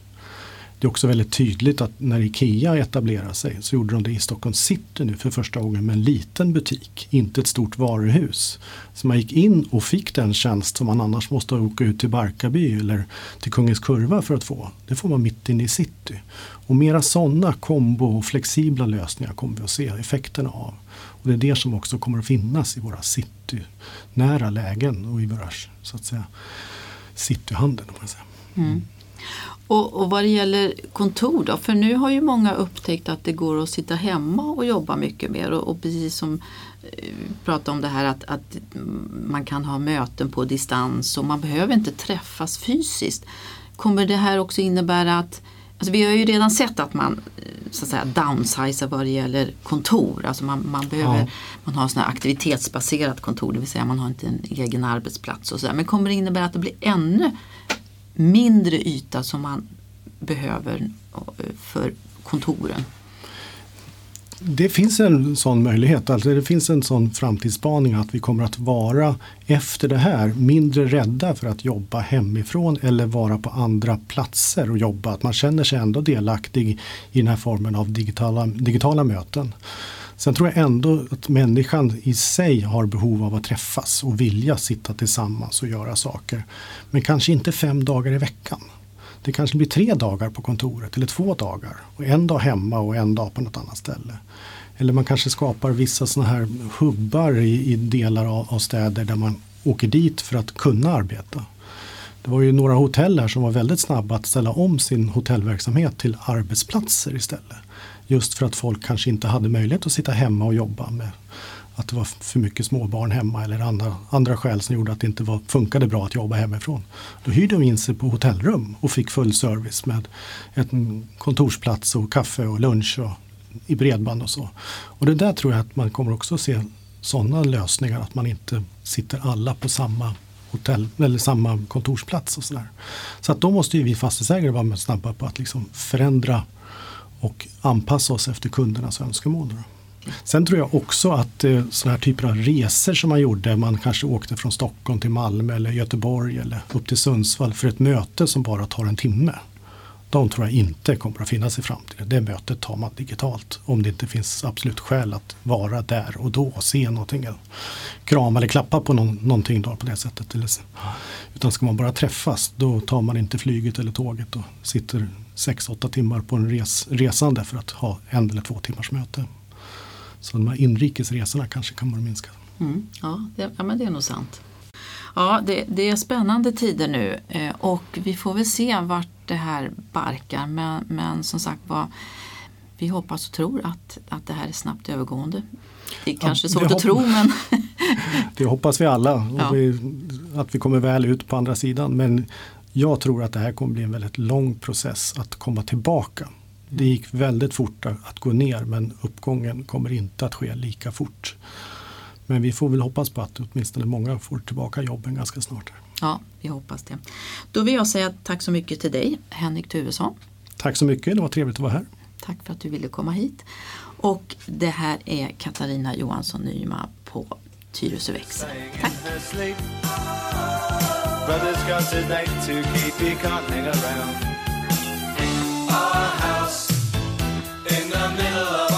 Det är också väldigt tydligt att när Ikea etablerade sig så gjorde de det i Stockholm city nu för första gången med en liten butik, inte ett stort varuhus. Så man gick in och fick den tjänst som man annars måste åka ut till Barkarby eller till Kungens Kurva för att få. Det får man mitt inne i city. Och mera sådana kombo och flexibla lösningar kommer vi att se effekterna av. Och det är det som också kommer att finnas i våra citynära lägen och i våra så att säga, cityhandeln. Mm. Och, och vad det gäller kontor då, för nu har ju många upptäckt att det går att sitta hemma och jobba mycket mer och, och precis som eh, prata om det här att, att man kan ha möten på distans och man behöver inte träffas fysiskt. Kommer det här också innebära att Alltså vi har ju redan sett att man, så att säga downsiza vad det gäller kontor. Alltså man, man behöver Ja. man har sådana aktivitetsbaserat kontor, det vill säga man har inte en egen arbetsplats och sådär. Men kommer det innebära att det blir ännu mindre yta som man behöver eh, för kontoren? Det finns en sån möjlighet, alltså det finns en sån framtidsspaning att vi kommer att vara efter det här mindre rädda för att jobba hemifrån eller vara på andra platser och jobba. Att man känner sig ändå delaktig i den här formen av digitala, digitala möten. Sen tror jag ändå att människan i sig har behov av att träffas och vilja sitta tillsammans och göra saker. Men kanske inte fem dagar i veckan. Det kanske blir tre dagar på kontoret eller två dagar. Och en dag hemma och en dag på något annat ställe. Eller man kanske skapar vissa sådana här hubbar i, i delar av, av städer där man åker dit för att kunna arbeta. Det var ju några hotell här som var väldigt snabba att ställa om sin hotellverksamhet till arbetsplatser istället. Just för att folk kanske inte hade möjlighet att sitta hemma och jobba med att det var för mycket småbarn hemma eller andra, andra skäl som gjorde att det inte var, funkade bra att jobba hemifrån. Då hyrde de in sig på hotellrum och fick full service med en kontorsplats och kaffe och lunch och i bredband och så. Och det där tror jag att man kommer också se sådana lösningar att man inte sitter alla på samma hotell eller samma kontorsplats och sådär. Så att då måste ju vi fastighetsägare vara snabba på att liksom förändra och anpassa oss efter kundernas önskemål. Sen tror jag också att eh, sådana här typer av resor som man gjorde, man kanske åkte från Stockholm till Malmö eller Göteborg eller upp till Sundsvall för ett möte som bara tar en timme. De tror jag inte kommer att finnas i framtiden. Det mötet tar man digitalt om det inte finns absolut skäl att vara där och då och se någonting. Krama eller klappa på någon, någonting då på det sättet. Utan ska man bara träffas då tar man inte flyget eller tåget och sitter 6-8 timmar på en res, resande för att ha en eller två timmars möte. Så de här inrikesresorna kanske kommer att minska. Mm, ja, det, ja, men det är nog sant. Ja, det, det är spännande tider nu eh, och vi får väl se vart det här barkar. Men, men som sagt var, vi hoppas och tror att, att det här är snabbt övergående. Det är kanske det svårt att tro men Det hoppas vi alla. Ja. vi, att vi kommer väl ut på andra sidan. Men jag tror att det här kommer bli en väldigt lång process att komma tillbaka. Det gick väldigt fort att gå ner men uppgången kommer inte att ske lika fort. Men vi får väl hoppas på att åtminstone många får tillbaka jobben ganska snart. Ja, vi hoppas det. Då vill jag säga tack så mycket till dig Henrik Tuvesson. Tack så mycket, det var trevligt att vara här. Tack för att du ville komma hit. Och det här är Katarina Johansson Nyma på Tyresö Växel. Tack! Brothers got a to keep, he can't around. Our house in the middle of